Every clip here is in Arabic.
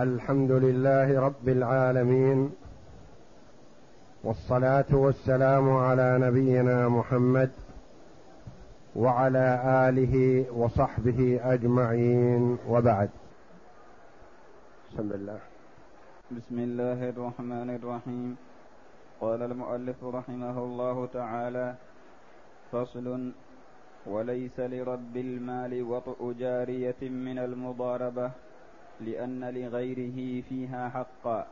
الحمد لله رب العالمين والصلاة والسلام على نبينا محمد وعلى آله وصحبه أجمعين وبعد. بسم الله. بسم الله الرحمن الرحيم. قال المؤلف رحمه الله تعالى فصل وليس لرب المال وطء جارية من المضاربة لأن لغيره فيها حقا.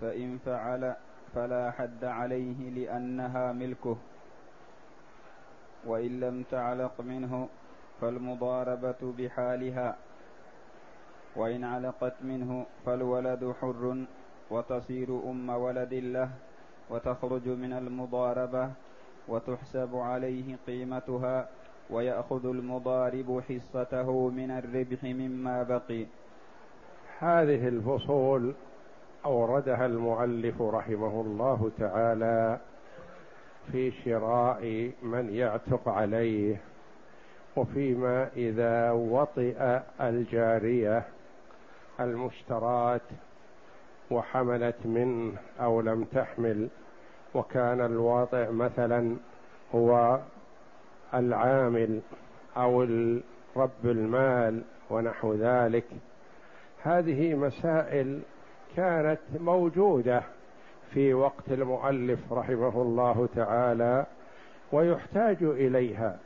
فإن فعل فلا حد عليه لأنها ملكه. وإن لم تعلق منه فالمضاربة بحالها. وإن علقت منه فالولد حر وتصير أم ولد له وتخرج من المضاربة وتحسب عليه قيمتها. ويأخذ المضارب حصته من الربح مما بقي. هذه الفصول أوردها المؤلف رحمه الله تعالى في شراء من يعتق عليه وفيما إذا وطئ الجارية المشترات وحملت منه أو لم تحمل وكان الواطئ مثلا هو العامل أو رب المال ونحو ذلك. هذه مسائل كانت موجودة في وقت المؤلف رحمه الله تعالى ويحتاج إليها.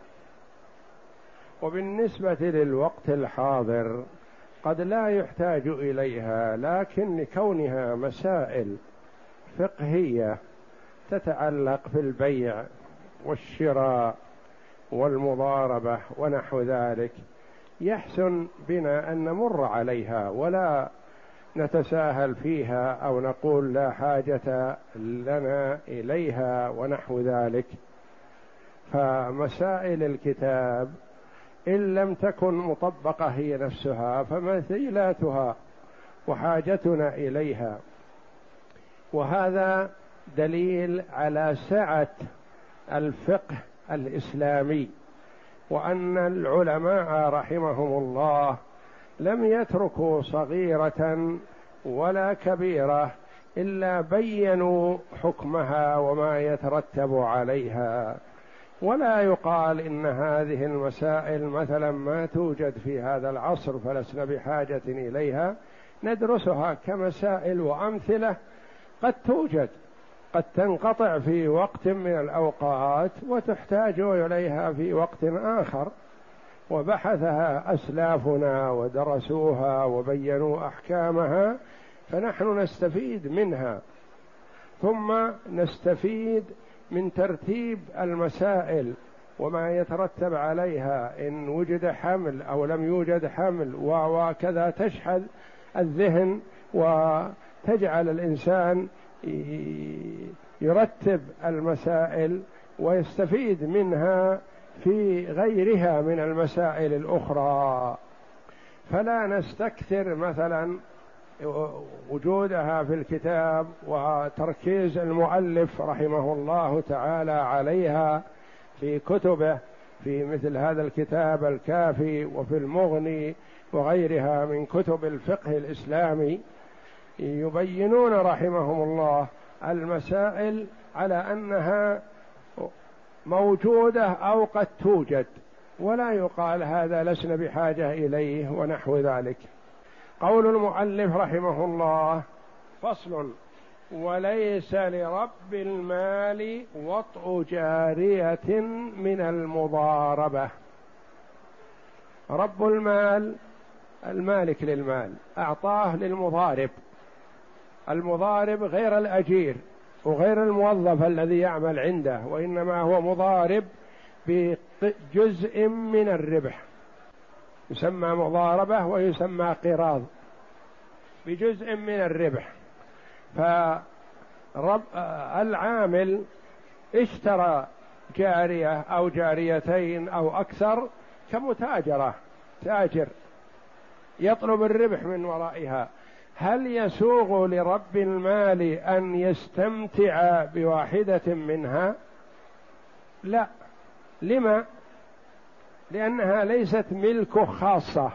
وبالنسبة للوقت الحاضر قد لا يحتاج إليها لكن لكونها مسائل فقهية تتعلق في البيع والشراء والمضاربة ونحو ذلك يحسن بنا أن نمر عليها ولا نتساهل فيها أو نقول لا حاجة لنا إليها ونحو ذلك. فمسائل الكتاب إن لم تكن مطبقة هي نفسها فمثيلاتها وحاجتنا إليها. وهذا دليل على سعة الفقه الإسلامي وأن العلماء رحمهم الله لم يتركوا صغيرة ولا كبيرة إلا بينوا حكمها وما يترتب عليها. ولا يقال إن هذه المسائل مثلا ما توجد في هذا العصر فلسنا بحاجة إليها. ندرسها كمسائل وأمثلة قد توجد. قد تنقطع في وقت من الأوقات وتحتاج إليها في وقت آخر. وبحثها أسلافنا ودرسوها وبينوا أحكامها فنحن نستفيد منها. ثم نستفيد من ترتيب المسائل وما يترتب عليها إن وجد حمل أو لم يوجد حمل وكذا تشحذ الذهن وتجعل الإنسان يرتب المسائل ويستفيد منها في غيرها من المسائل الأخرى. فلا نستكثر مثلا وجودها في الكتاب وتركيز المؤلف رحمه الله تعالى عليها في كتبه في مثل هذا الكتاب الكافي وفي المغني وغيرها من كتب الفقه الإسلامي. يبينون رحمهم الله المسائل على أنها موجودة أو قد توجد ولا يقال هذا لسنا بحاجة إليه ونحو ذلك. قول المؤلف رحمه الله فصل وليس لرب المال وطء جارية من المضاربة. رب المال المالك للمال أعطاه للمضارب. المضارب غير الأجير وغير الموظف الذي يعمل عنده وإنما هو مضارب بجزء من الربح. يسمى مضاربة ويسمى قراض بجزء من الربح. فرب العامل اشترى جارية أو جاريتين أو أكثر كمتاجرة تاجر يطلب الربح من ورائها. هل يسوغ لرب المال أن يستمتع بواحدة منها؟ لا. لما؟ لأنها ليست ملكه خاصة.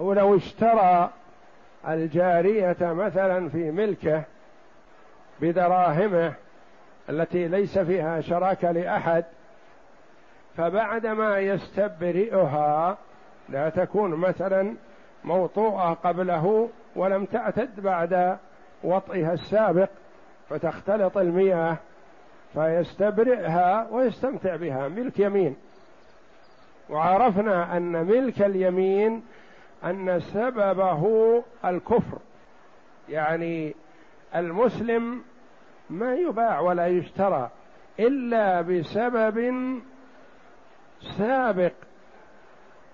هو لو اشترى الجارية مثلا في ملكه بدراهمه التي ليس فيها شراكه لأحد فبعدما يستبرئها لا تكون مثلا موطوءة قبله ولم تعتد بعد وطئها السابق فتختلط المياه فيستبرئها ويستمتع بها. ملك يمين. وعرفنا أن ملك اليمين أن سببه الكفر. يعني المسلم ما يباع ولا يشترى إلا بسبب سابق.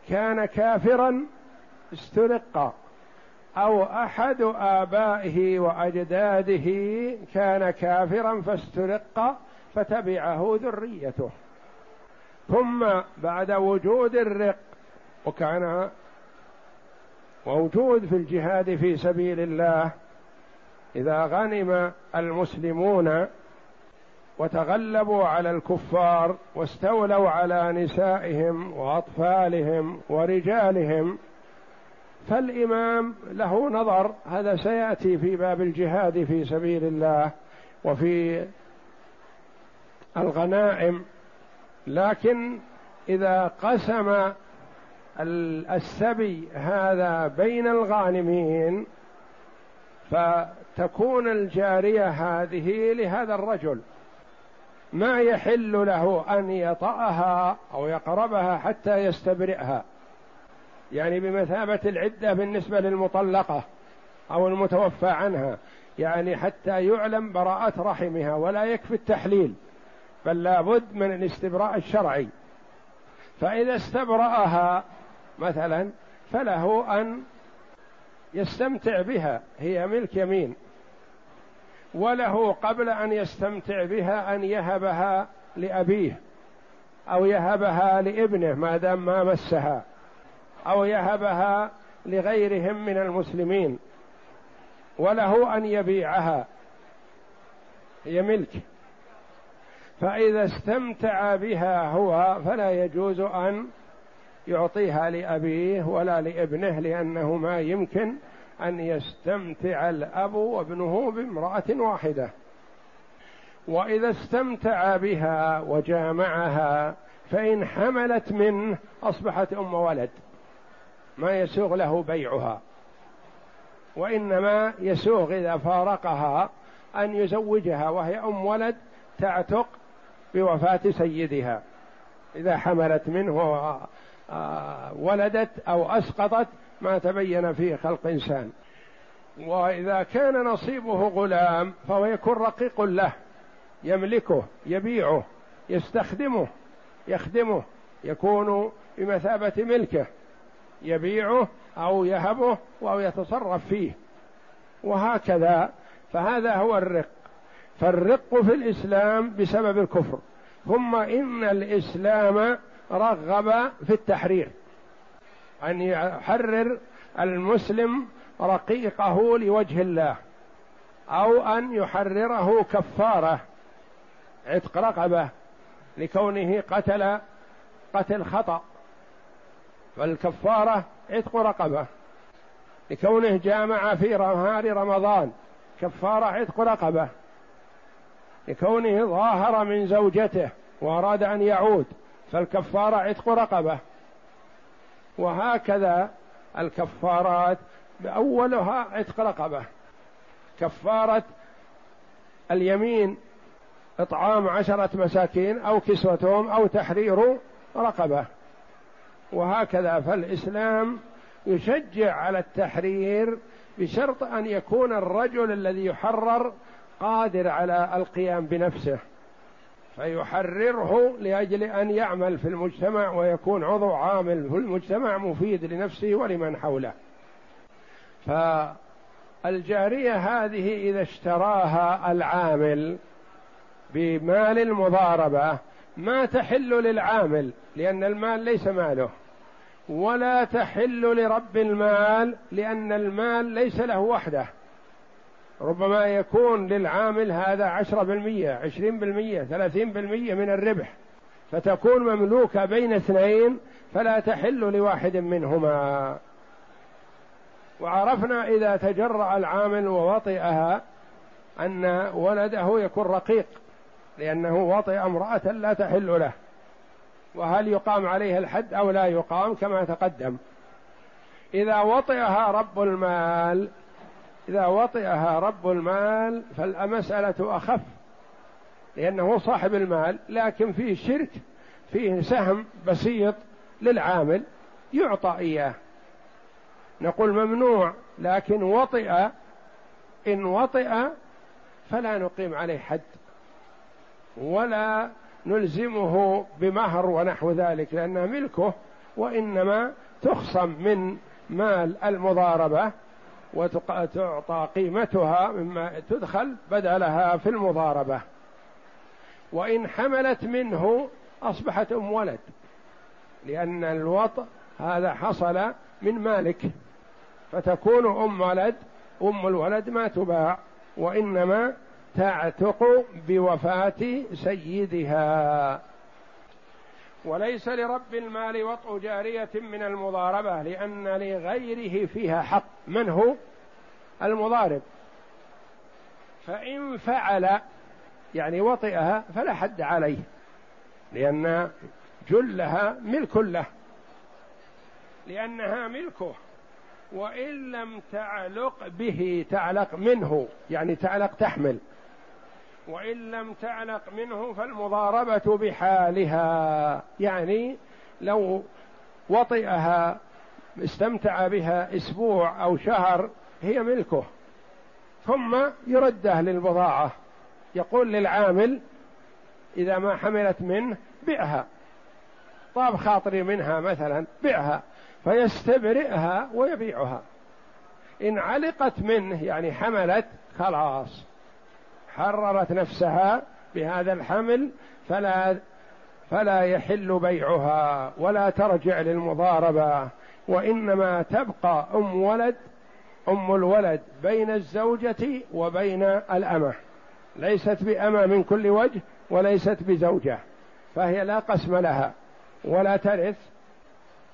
كان كافرا استرق أو أحد آبائه وأجداده كان كافرا فاسترق فتبعه ذريته. ثم بعد وجود الرق وكان موجود في الجهاد في سبيل الله إذا غنم المسلمون وتغلبوا على الكفار واستولوا على نسائهم وأطفالهم ورجالهم فالإمام له نظر هذا سيأتي في باب الجهاد في سبيل الله وفي الغنائم لكن إذا قسم السبي هذا بين الغانمين فتكون الجارية هذه لهذا الرجل. ما يحل له أن يطأها أو يقربها حتى يستبرئها. يعني بمثابة العدة بالنسبة للمطلقة أو المتوفى عنها يعني حتى يعلم براءة رحمها ولا يكفي التحليل بل لابد من الاستبراء الشرعي. فإذا استبرأها مثلا فله أن يستمتع بها هي ملك يمين وله قبل أن يستمتع بها أن يهبها لأبيه أو يهبها لابنه ما دام ما مسها. أو يهبها لغيرهم من المسلمين وله أن يبيعها هي ملك. فإذا استمتع بها هو فلا يجوز أن يعطيها لأبيه ولا لابنه لأنه ما يمكن أن يستمتع الأب وابنه بامرأة واحدة. وإذا استمتع بها وجامعها فإن حملت منه أصبحت أم ولد. ما يسوغ له بيعها. وإنما يسوغ إذا فارقها أن يزوجها وهي أم ولد تعتق بوفاة سيدها. إذا حملت منه ولدت أو أسقطت ما تبين فيه خلق إنسان. وإذا كان نصيبه غلام فهو يكون رقيق له يملكه يبيعه يستخدمه يخدمه يكون بمثابة ملكه. يبيعه أو يهبه أو يتصرف فيه. وهكذا فهذا هو الرق. فالرق في الإسلام بسبب الكفر. ثم إن الإسلام رغب في التحرير. أن يحرر المسلم رقيقه لوجه الله. أو أن يحرره كفارة عتق رقبة لكونه قتل قتل خطأ. فالكفارة عتق رقبة. لكونه جامع في نهار رمضان كفارة عتق رقبة. لكونه ظاهر من زوجته وأراد أن يعود فالكفارة عتق رقبة. وهكذا الكفارات أولها عتق رقبة. كفارة اليمين إطعام عشرة مساكين أو كسوتهم أو تحرير رقبة. وهكذا فالإسلام يشجع على التحرير بشرط أن يكون الرجل الذي يحرر قادر على القيام بنفسه فيحرره لأجل أن يعمل في المجتمع ويكون عضو عامل في المجتمع مفيد لنفسه ولمن حوله. فالجارية هذه إذا اشتراها العامل بمال المضاربة ما تحل للعامل لأن المال ليس ماله. ولا تحل لرب المال لأن المال ليس له وحده. ربما يكون للعامل هذا عشرة بالمية عشرين بالمية ثلاثين بالمية من الربح. فتكون مملوكة بين اثنين فلا تحل لواحد منهما. وعرفنا إذا تجرأ العامل ووطئها أن ولده يكون رقيق لأنه وطئ امرأة لا تحل له. وهل يقام عليه الحد أو لا يقام كما تقدم. إذا وطئها رب المال إذا وطئها رب المال فالمسألة أخف لأنه صاحب المال لكن فيه شرك فيه سهم بسيط للعامل يعطى إياه. نقول ممنوع لكن وطئ إن وطئ فلا نقيم عليه حد ولا نلزمه بمهر ونحو ذلك لأنها ملكه وإنما تخصم من مال المضاربة وتعطى قيمتها مما تدخل بدلها في المضاربة. وإن حملت منه أصبحت أم ولد لأن الوطء هذا حصل من مالك فتكون أم ولد أم الولد ما تباع وإنما تعتق بوفاة سيدها. وليس لرب المال وطء جارية من المضاربة لأن لغيره فيها حق. من هو؟ المضارب. فإن فعل يعني وطئها فلا حد عليه لأن جلها ملك له لأنها ملكه. وإن لم تعلق به تعلق منه يعني تعلق تحمل. وإن لم تعلق منه فالمضاربة بحالها. يعني لو وطئها استمتع بها أسبوع أو شهر هي ملكه. ثم يرده للبضاعة. يقول للعامل إذا ما حملت منه بعها طاب خاطري منها مثلا بعها فيستبرئها ويبيعها. إن علقت منه يعني حملت خلاص. حررت نفسها بهذا الحمل فلا فلا يحل بيعها ولا ترجع للمضاربة وإنما تبقى أم ولد أم الولد بين الزوجة وبين الأمة. ليست بأمة من كل وجه وليست بزوجة فهي لا قسم لها ولا ترث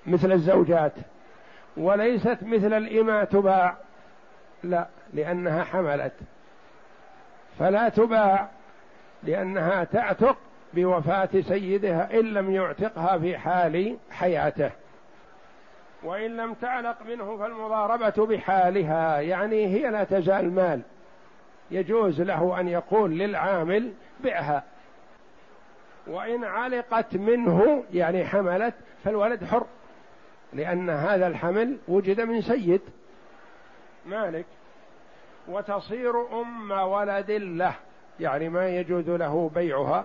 مثل الزوجات وليست مثل الإماء تباع لا لأنها حملت. فلا تباع لأنها تعتق بوفاة سيدها إن لم يعتقها في حال حياته. وإن لم تعلق منه فالمضاربة بحالها يعني هي لا تزال مال. يجوز له أن يقول للعامل بعها. وإن علقت منه يعني حملت فالولد حر لأن هذا الحمل وجد من سيد. مالك وتصير أم ولد له يعني ما يجوز له بيعها.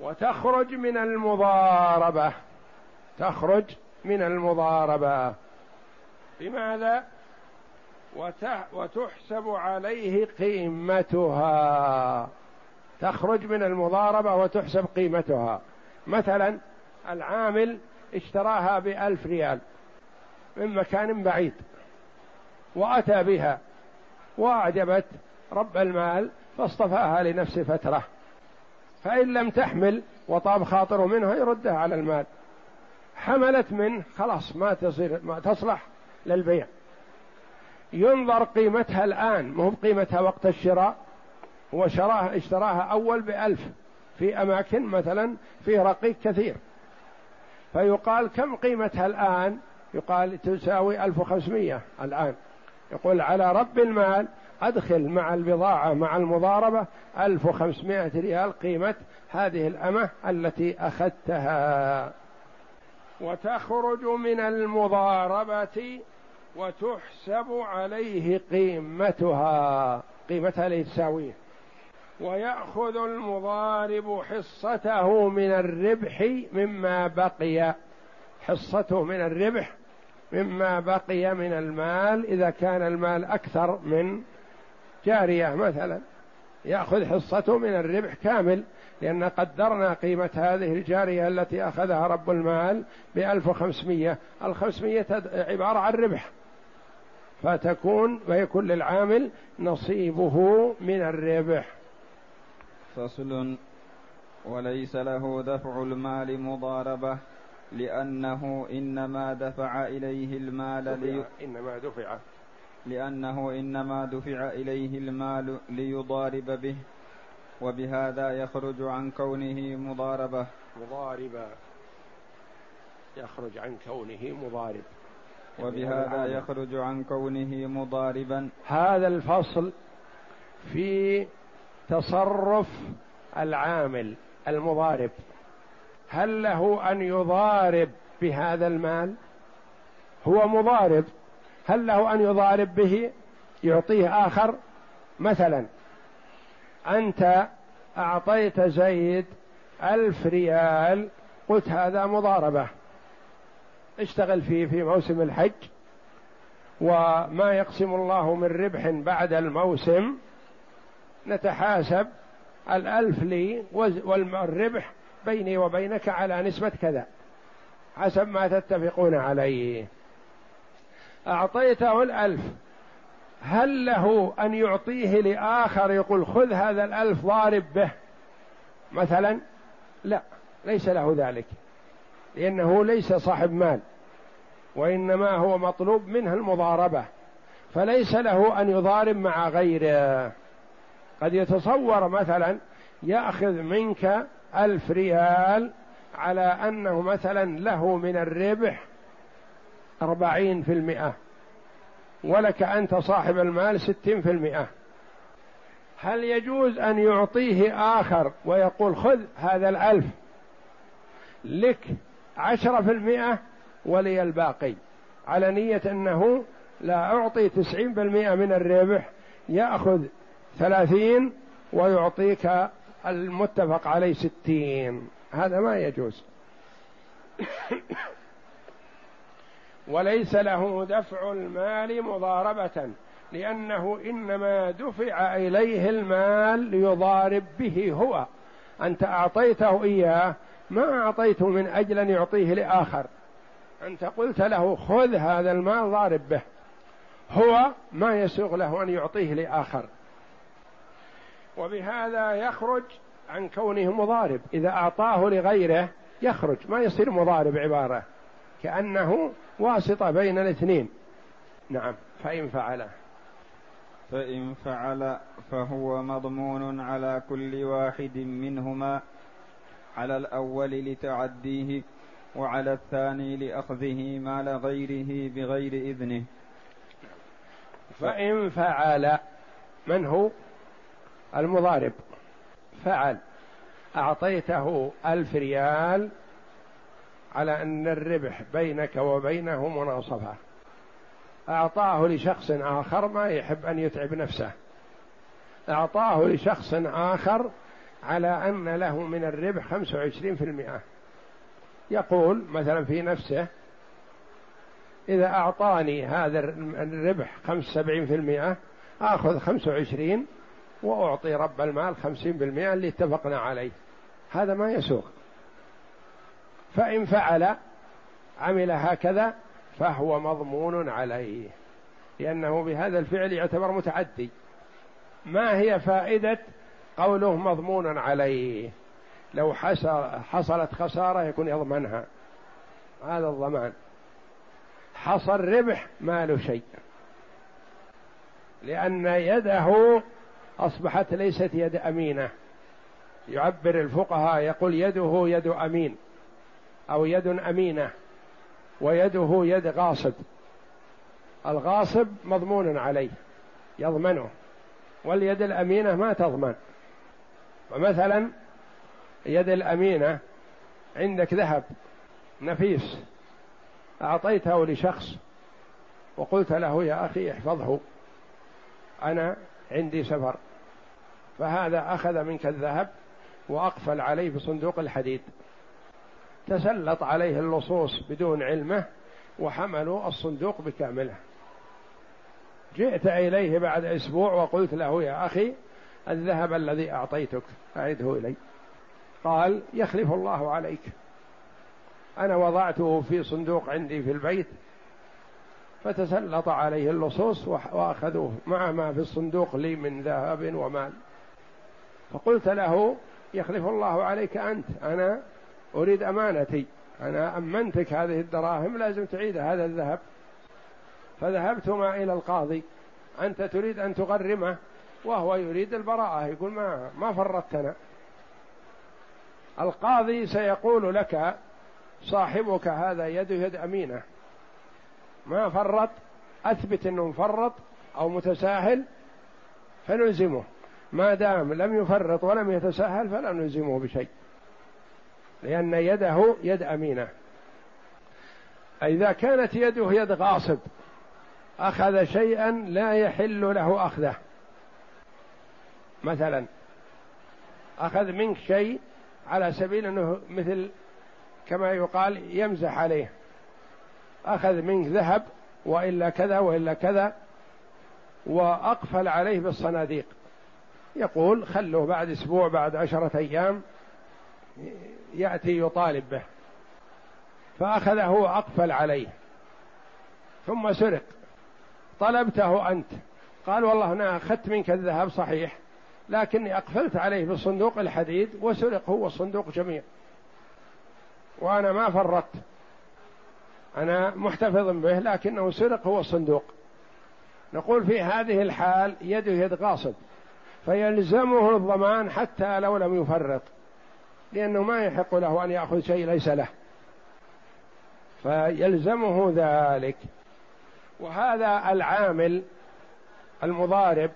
وتخرج من المضاربة تخرج من المضاربة. لماذا؟ وتحسب عليه قيمتها. تخرج من المضاربة وتحسب قيمتها. مثلا العامل اشتراها بألف ريال من مكان بعيد وأتى بها. وأعجبت رب المال فاصطفاها لنفسه فترة. فإن لم تحمل وطاب خاطره منها يردها على المال. حملت منه خلاص ما تصير ما تصلح للبيع. ينظر قيمتها الآن مو بقيمتها وقت الشراء هو شراها اشتراها أول بألف في أماكن مثلا فيه رقيق كثير. فيقال كم قيمتها الآن؟ يقال تساوي ألف وخمسمية الآن. يقول على رب المال أدخل مع البضاعة مع المضاربة ألف وخمسمائة ريال قيمة هذه الأمة التي أخذتها. وتخرج من المضاربة وتحسب عليه قيمتها. قيمتها لتساويه ويأخذ المضارب حصته من الربح مما بقي. حصته من الربح مما بقي من المال إذا كان المال أكثر من جارية مثلا يأخذ حصته من الربح كامل لأن قدرنا قيمة هذه الجارية التي أخذها رب المال بألف وخمسمية الخمسمية عبارة عن ربح. فتكون ويكون للعامل نصيبه من الربح. فصل. وليس له دفع المال مضاربة. لأنه إنما دفع إليه المال لي... إنما دفع. لأنه إنما دفع إليه المال ليضارب به وبهذا يخرج عن كونه مضاربة. مضاربا يخرج عن كونه مضارب. وبهذا يخرج عن كونه مضاربا. هذا الفصل في تصرف العامل المضارب. هل له أن يضارب بهذا المال؟ هو مضارب. هل له أن يضارب به؟ يعطيه آخر. مثلا أنت أعطيت زيد ألف ريال. قلت هذا مضاربة. اشتغل فيه في موسم الحج. وما يقسم الله من ربح بعد الموسم. نتحاسب. الألف لي والربح بيني وبينك على نسبة كذا. حسب ما تتفقون عليه. أعطيته الألف. هل له أن يعطيه لآخر يقول خذ هذا الألف ضارب به؟ مثلا لا ليس له ذلك. لأنه ليس صاحب مال وإنما هو مطلوب منه المضاربة. فليس له أن يضارب مع غيره. قد يتصور مثلا يأخذ منك ألف ريال على أنه مثلا له من الربح أربعين في المئة ولك أنت صاحب المال ستين في المئة. هل يجوز أن يعطيه آخر ويقول خذ هذا الألف لك عشرة في المئة ولي الباقي؟ على نية أنه لا أعطي تسعين بالمئة من الربح يأخذ ثلاثين ويعطيك المتفق عليه ستين. هذا ما يجوز. وليس له دفع المال مضاربة لأنه إنما دفع إليه المال ليضارب به هو. أنت أعطيته إياه ما أعطيته من أجل أن يعطيه لآخر. أنت قلت له خذ هذا المال ضارب به. هو ما يسوغ له أن يعطيه لآخر. وبهذا يخرج عن كونه مضارب. إذا أعطاه لغيره يخرج ما يصير مضارب عبارة. كأنه واسطة بين الاثنين. نعم فإن فعل. فإن فعل فهو مضمون على كل واحد منهما. على الأول لتعديه وعلى الثاني لأخذه مال غيره بغير إذنه. فإن فعل من هو؟ المضارب. فعل. أعطيته ألف ريال على أن الربح بينك وبينه مناصفة. أعطاه لشخص آخر ما يحب أن يتعب نفسه. أعطاه لشخص آخر على أن له من الربح خمسة وعشرين في المئة. يقول مثلا في نفسه إذا أعطاني هذا الربح خمس سبعين في المئة آخذ خمسة وعشرين وأعطي رب المال خمسين بالمئة اللي اتفقنا عليه. هذا ما يسوق. فإن فعل عمل هكذا فهو مضمون عليه. لأنه بهذا الفعل يعتبر متعدي. ما هي فائدة؟ قوله مضمون عليه. لو حصلت خسارة يكون يضمنها. هذا الضمان. حصل ربح ما له شيء. لأن يده أصبحت ليست يد أمينة. يعبر الفقهاء يقول يده يد أمين أو يد أمينة ويده يد غاصب. الغاصب مضمون عليه يضمنه واليد الأمينة ما تضمن. ومثلا يد الأمينة عندك ذهب نفيس أعطيته لشخص وقلت له يا أخي احفظه أنا عندي سفر. فهذا أخذ منك الذهب وأقفل عليه في صندوق الحديد. تسلط عليه اللصوص بدون علمه وحملوا الصندوق بكامله. جئت إليه بعد أسبوع وقلت له يا أخي الذهب الذي أعطيتك أعده إلي. قال يخلف الله عليك. أنا وضعته في صندوق عندي في البيت. فتسلط عليه اللصوص وأخذوه. مع ما في الصندوق لي من ذهب ومال. فقلت له يخلف الله عليك أنت. أنا أريد أمانتي. أنا أمنتك هذه الدراهم لازم تعيد هذا الذهب. فذهبتما إلى القاضي. أنت تريد أن تغرمه وهو يريد البراءة. يقول ما ما فرطتنا القاضي سيقول لك صاحبك هذا يده يد أمينة. ما فرط أثبت أنه مفرط أو متساهل فنلزمه. ما دام لم يفرط ولم يتساهل فلا نلزمه بشيء. لأن يده يد أمينة. إذا كانت يده يد غاصب أخذ شيئا لا يحل له أخذه. مثلا أخذ منك شيء على سبيل أنه مثل كما يقال يمزح عليه. أخذ منك ذهب وإلا كذا وإلا كذا وأقفل عليه بالصناديق. يقول خلوه بعد أسبوع بعد عشرة أيام يأتي يطالب به. فأخذه وأقفل عليه. ثم سرق. طلبته أنت. قال والله أنا أخذت منك الذهب صحيح لكني أقفلت عليه بالصندوق الحديد وسرق هو الصندوق جميع. وأنا ما فرطت. أنا محتفظ به لكنه سرق هو الصندوق. نقول في هذه الحال يده يد غاصب فيلزمه الضمان حتى لو لم يفرط لأنه ما يحق له أن يأخذ شيء ليس له. فيلزمه ذلك. وهذا العامل المضارب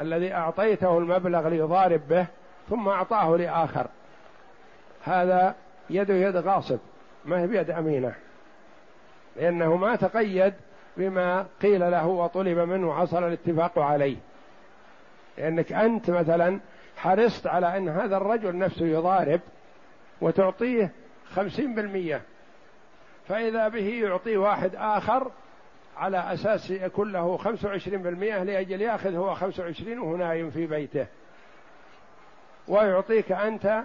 الذي أعطيته المبلغ ليضارب به ثم أعطاه لآخر. هذا يده يد غاصب ما هي بيد أمينة. لأنه ما تقيد بما قيل له وطلب منه حصل الاتفاق عليه. لأنك أنت مثلا حرصت على أن هذا الرجل نفسه يضارب وتعطيه خمسين بالمية. فإذا به يعطي واحد آخر على أساس يكون له خمسة وعشرين بالمئة لأجل يأخذ هو خمسة وعشرين وهو نايم في بيته. ويعطيك أنت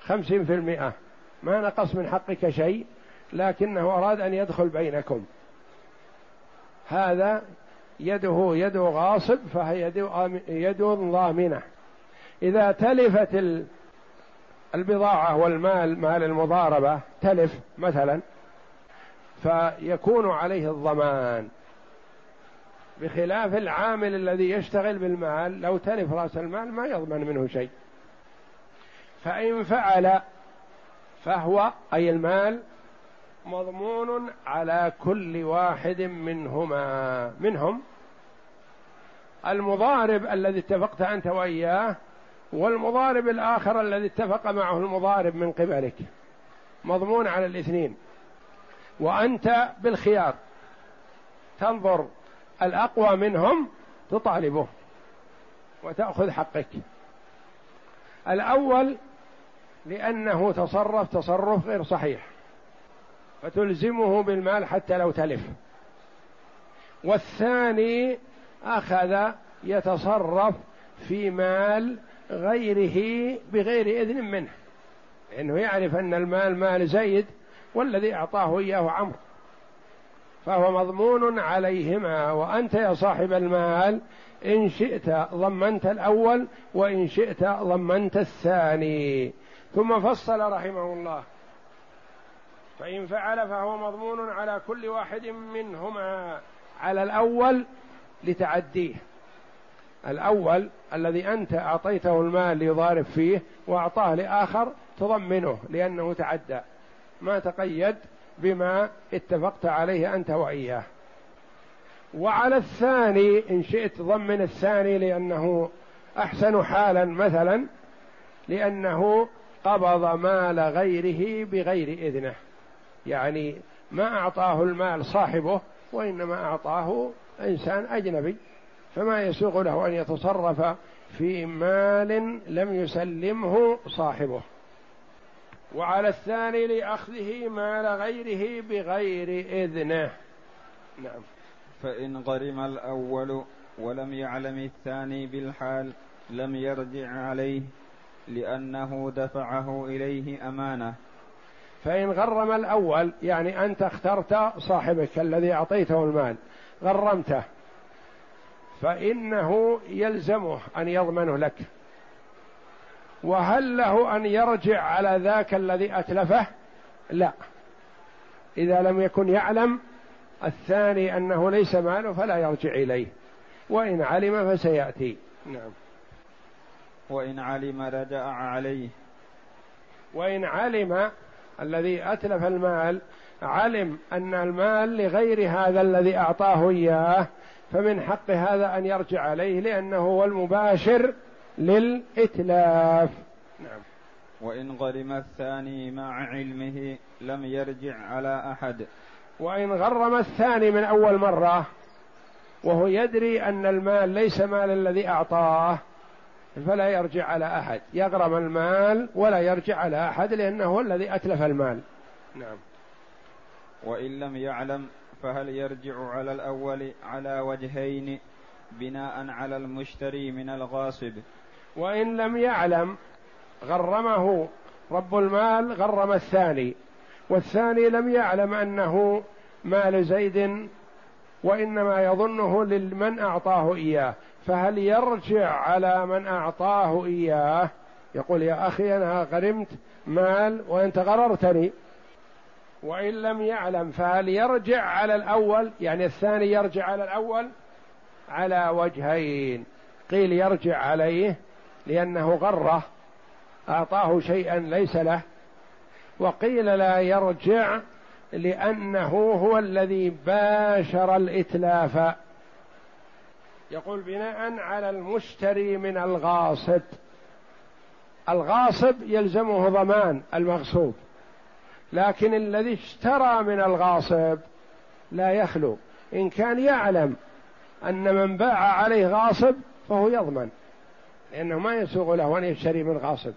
خمسين في المئة ما نقص من حقك شيء لكنه أراد أن يدخل بينكم. هذا يده يد غاصب فهي يد ضامنة. إذا تلفت البضاعة والمال مال المضاربة تلف مثلا فيكون عليه الضمان. بخلاف العامل الذي يشتغل بالمال لو تلف رأس المال ما يضمن منه شيء. فإن فعل فهو أي المال مضمون على كل واحد منهما. منهم المضارب الذي اتفقت أنت وإياه والمضارب الآخر الذي اتفق معه المضارب من قبلك. مضمون على الاثنين. وأنت بالخيار. تنظر الأقوى منهم تطالبه وتأخذ حقك. الأول لأنه تصرف تصرف غير صحيح. فتلزمه بالمال حتى لو تلف. والثاني أخذ يتصرف في مال غيره بغير إذن منه. لأنه يعرف أن المال مال زيد والذي أعطاه إياه عمرو. فهو مضمون عليهما. وأنت يا صاحب المال إن شئت ضمنت الأول وإن شئت ضمنت الثاني. ثم فصل رحمه الله. فإن فعل فهو مضمون على كل واحد منهما. على الأول لتعديه. الأول الذي أنت أعطيته المال ليضارب فيه وأعطاه لآخر تضمنه لأنه تعدى. ما تقيد بما اتفقت عليه أنت وإياه. وعلى الثاني إن شئت ضمن الثاني لأنه أحسن حالا مثلا لأنه قبض مال غيره بغير إذنه. يعني ما أعطاه المال صاحبه وإنما أعطاه إنسان أجنبي فما يسوغ له أن يتصرف في مال لم يسلمه صاحبه. وعلى الثاني لأخذه مال غيره بغير إذنه. نعم. فإن غرم الأول ولم يعلم الثاني بالحال لم يرجع عليه لأنه دفعه إليه أمانة. فإن غرم الأول يعني أنت اخترت صاحبك الذي أعطيته المال غرمته فإنه يلزمه أن يضمنه لك. وهل له أن يرجع على ذاك الذي أتلفه؟ لا. إذا لم يكن يعلم الثاني أنه ليس ماله فلا يرجع إليه. وإن علم فسيأتي. نعم. وإن علم رجع عليه. وإن علم الذي أتلف المال علم أن المال لغير هذا الذي أعطاه إياه فمن حق هذا أن يرجع عليه لأنه هو المباشر للإتلاف. نعم. وإن غرم الثاني مع علمه لم يرجع على أحد. وإن غرم الثاني من أول مرة وهو يدري أن المال ليس مال الذي أعطاه فلا يرجع على أحد. يغرم المال ولا يرجع على أحد لأنه هو الذي أتلف المال. نعم. وإن لم يعلم فهل يرجع على الأول على وجهين بناء على المشتري من الغاصب؟ وإن لم يعلم غرمه رب المال غرم الثاني. والثاني لم يعلم أنه مال زيد وإنما يظنه لمن أعطاه إياه. فهل يرجع على من أعطاه إياه؟ يقول يا أخي أنا غرمت مال وأنت غررتني. وإن لم يعلم فهل يرجع على الأول؟ يعني الثاني يرجع على الأول؟ على وجهين. قيل يرجع عليه لأنه غره أعطاه شيئا ليس له. وقيل لا يرجع لأنه هو الذي باشر الإتلاف. يقول بناء على المشتري من الغاصب. الغاصب يلزمه ضمان المغصوب لكن الذي اشترى من الغاصب لا يخلو. إن كان يعلم أن من باع عليه غاصب فهو يضمن لأنه ما يسوغ له أن يشتري من غاصب.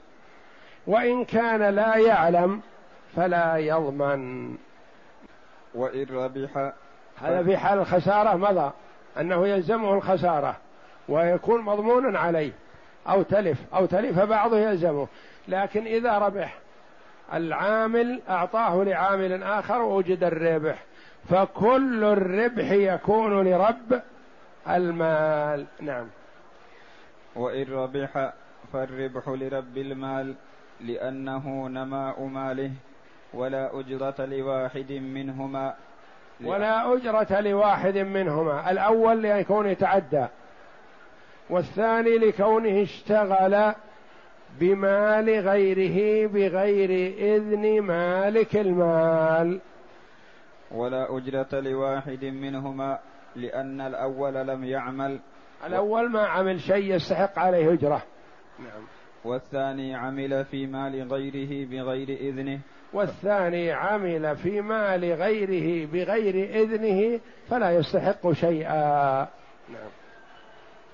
وإن كان لا يعلم فلا يضمن. وإن ربح هذا في حال الخسارة مضى. أنه يلزمه الخسارة ويكون مضمونا عليه أو تلف أو تلف بعضه يلزمه. لكن إذا ربح العامل أعطاه لعامل آخر ووجد الربح. فكل الربح يكون لرب المال. نعم. وإن ربح فالربح لرب المال لأنه نماء ماله ولا أجرة لواحد منهما. ولا أجرة لواحد منهما. الأول ليكون يتعدى. والثاني لكونه اشتغل بمال غيره بغير إذن مالك المال. ولا أجرة لواحد منهما لأن الأول لم يعمل. الأول ما عمل شيء يستحق عليه أجرة. نعم والثاني عمل في مال غيره بغير إذنه. والثاني عمل في مال غيره بغير إذنه فلا يستحق شيئا. نعم.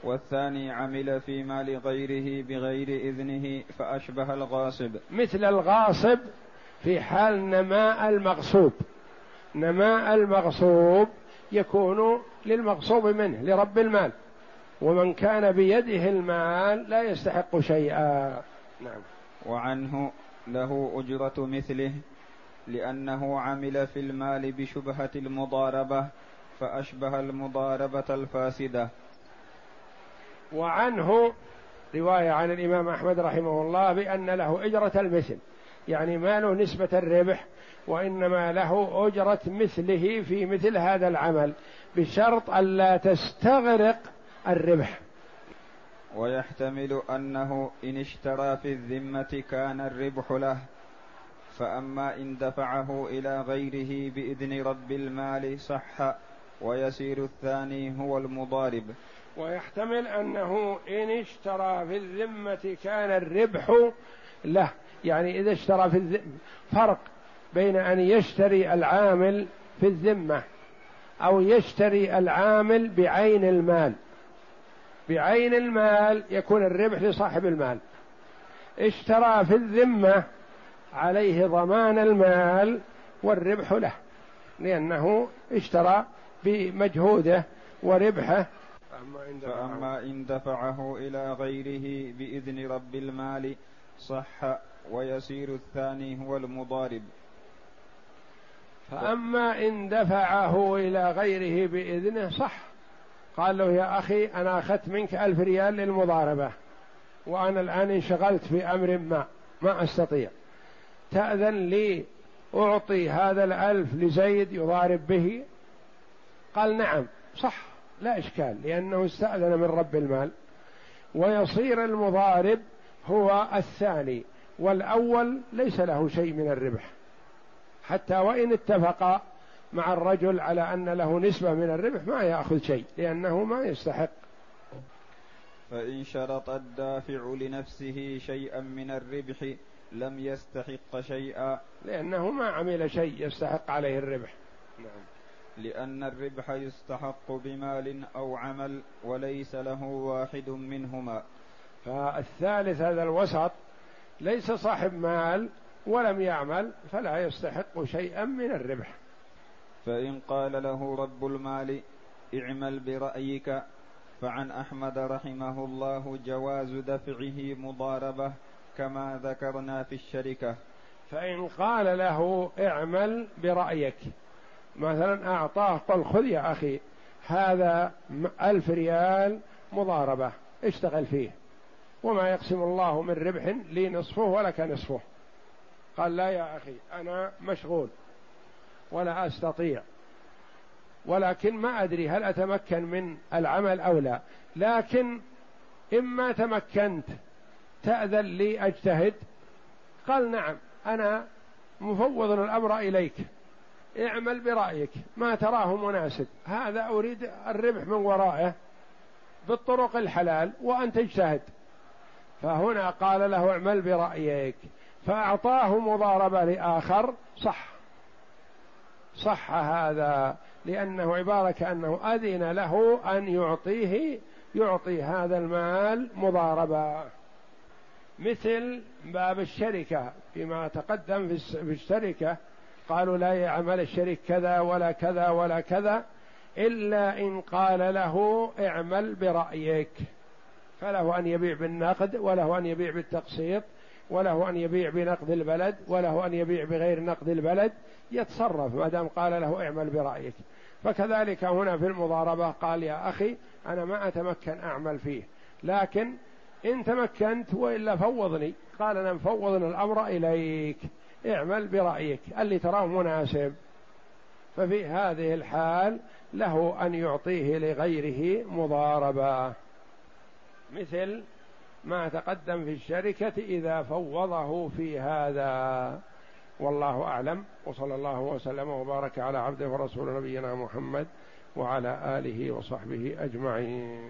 والثاني عمل في مال غيره بغير إذنه فأشبه الغاصب. مثل الغاصب في حال نماء المغصوب. نماء المغصوب يكون للمغصوب منه لرب المال. ومن كان بيده المال لا يستحق شيئا. نعم. وعنه له أجرة مثله لأنه عمل في المال بشبهة المضاربة فأشبه المضاربة الفاسدة. وعنه رواية عن الإمام أحمد رحمه الله بأن له أجرة المثل يعني ما له نسبة الربح وإنما له أجرة مثله في مثل هذا العمل بشرط ألا تستغرق الربح. ويحتمل أنه إن اشترى في الذمة كان الربح له فأما إن دفعه إلى غيره بإذن رب المال صح ويسير الثاني هو المضارب. ويحتمل أنه إن اشترى في الذمة كان الربح له. يعني إذا اشترى في الذمة فرق بين أن يشتري العامل في الذمة أو يشتري العامل بعين المال. بعين المال يكون الربح لصاحب المال. اشترى في الذمة عليه ضمان المال والربح له لأنه اشترى بمجهوده وربحه. فأما إن دفعه إلى غيره بإذن رب المال صح ويسير الثاني هو المضارب. فأما إن دفعه إلى غيره بإذنه صح قال له يا أخي أنا أخذت منك ألف ريال للمضاربة وأنا الآن انشغلت في أمر ما ما أستطيع. تأذن لي أعطي هذا الألف لزيد يضارب به. قال نعم صح لا إشكال لأنه استأذن من رب المال. ويصير المضارب هو الثاني والأول ليس له شيء من الربح. حتى وإن اتفق مع الرجل على أن له نسبة من الربح ما يأخذ شيء لأنه ما يستحق. فإن شرط الدافع لنفسه شيئا من الربح لم يستحق شيئا. لأنه ما عمل شيء يستحق عليه الربح. نعم. لأن الربح يستحق بمال أو عمل وليس له واحد منهما. فالثالث هذا الوسط ليس صاحب مال ولم يعمل فلا يستحق شيئا من الربح. فإن قال له رب المال اعمل برأيك. فعن أحمد رحمه الله جواز دفعه مضاربة كما ذكرنا في الشركة. فإن قال له اعمل برأيك. مثلا أعطاه قل خذ يا أخي هذا ألف ريال مضاربة اشتغل فيه. وما يقسم الله من ربح لي نصفه ولك نصفه. قال لا يا أخي أنا مشغول. ولا أستطيع. ولكن ما أدري هل أتمكن من العمل أو لا. لكن إما تمكنت تأذن لي أجتهد. قال نعم أنا مفوض الأمر إليك. اعمل برأيك ما تراه مناسب. هذا أريد الربح من ورائه بالطرق الحلال وأن تجتهد. فهنا قال له اعمل برأيك. فأعطاه مضاربة لآخر صح. صح هذا لأنه عبارة كأنه أذن له أن يعطيه يعطي هذا المال مضاربة. مثل باب الشركة فيما تقدم في الشركة قالوا لا يعمل الشريك كذا ولا كذا ولا كذا إلا إن قال له اعمل برأيك. فله أن يبيع بالنقد وله أن يبيع بالتقسيط. وله أن يبيع بنقد البلد وله أن يبيع بغير نقد البلد يتصرف. ما دام قال له اعمل برأيك. فكذلك هنا في المضاربة قال يا أخي أنا ما أتمكن أعمل فيه. لكن إن تمكنت وإلا فوضني. قال أنا مفوض الأمر إليك. اعمل برأيك. اللي تراه مناسب. ففي هذه الحال له أن يعطيه لغيره مضاربة. مثل ما تقدم في الشركة إذا فوضه في هذا. والله أعلم. وصلى الله وسلم وبارك على عبده ورسول نبينا محمد وعلى آله وصحبه أجمعين.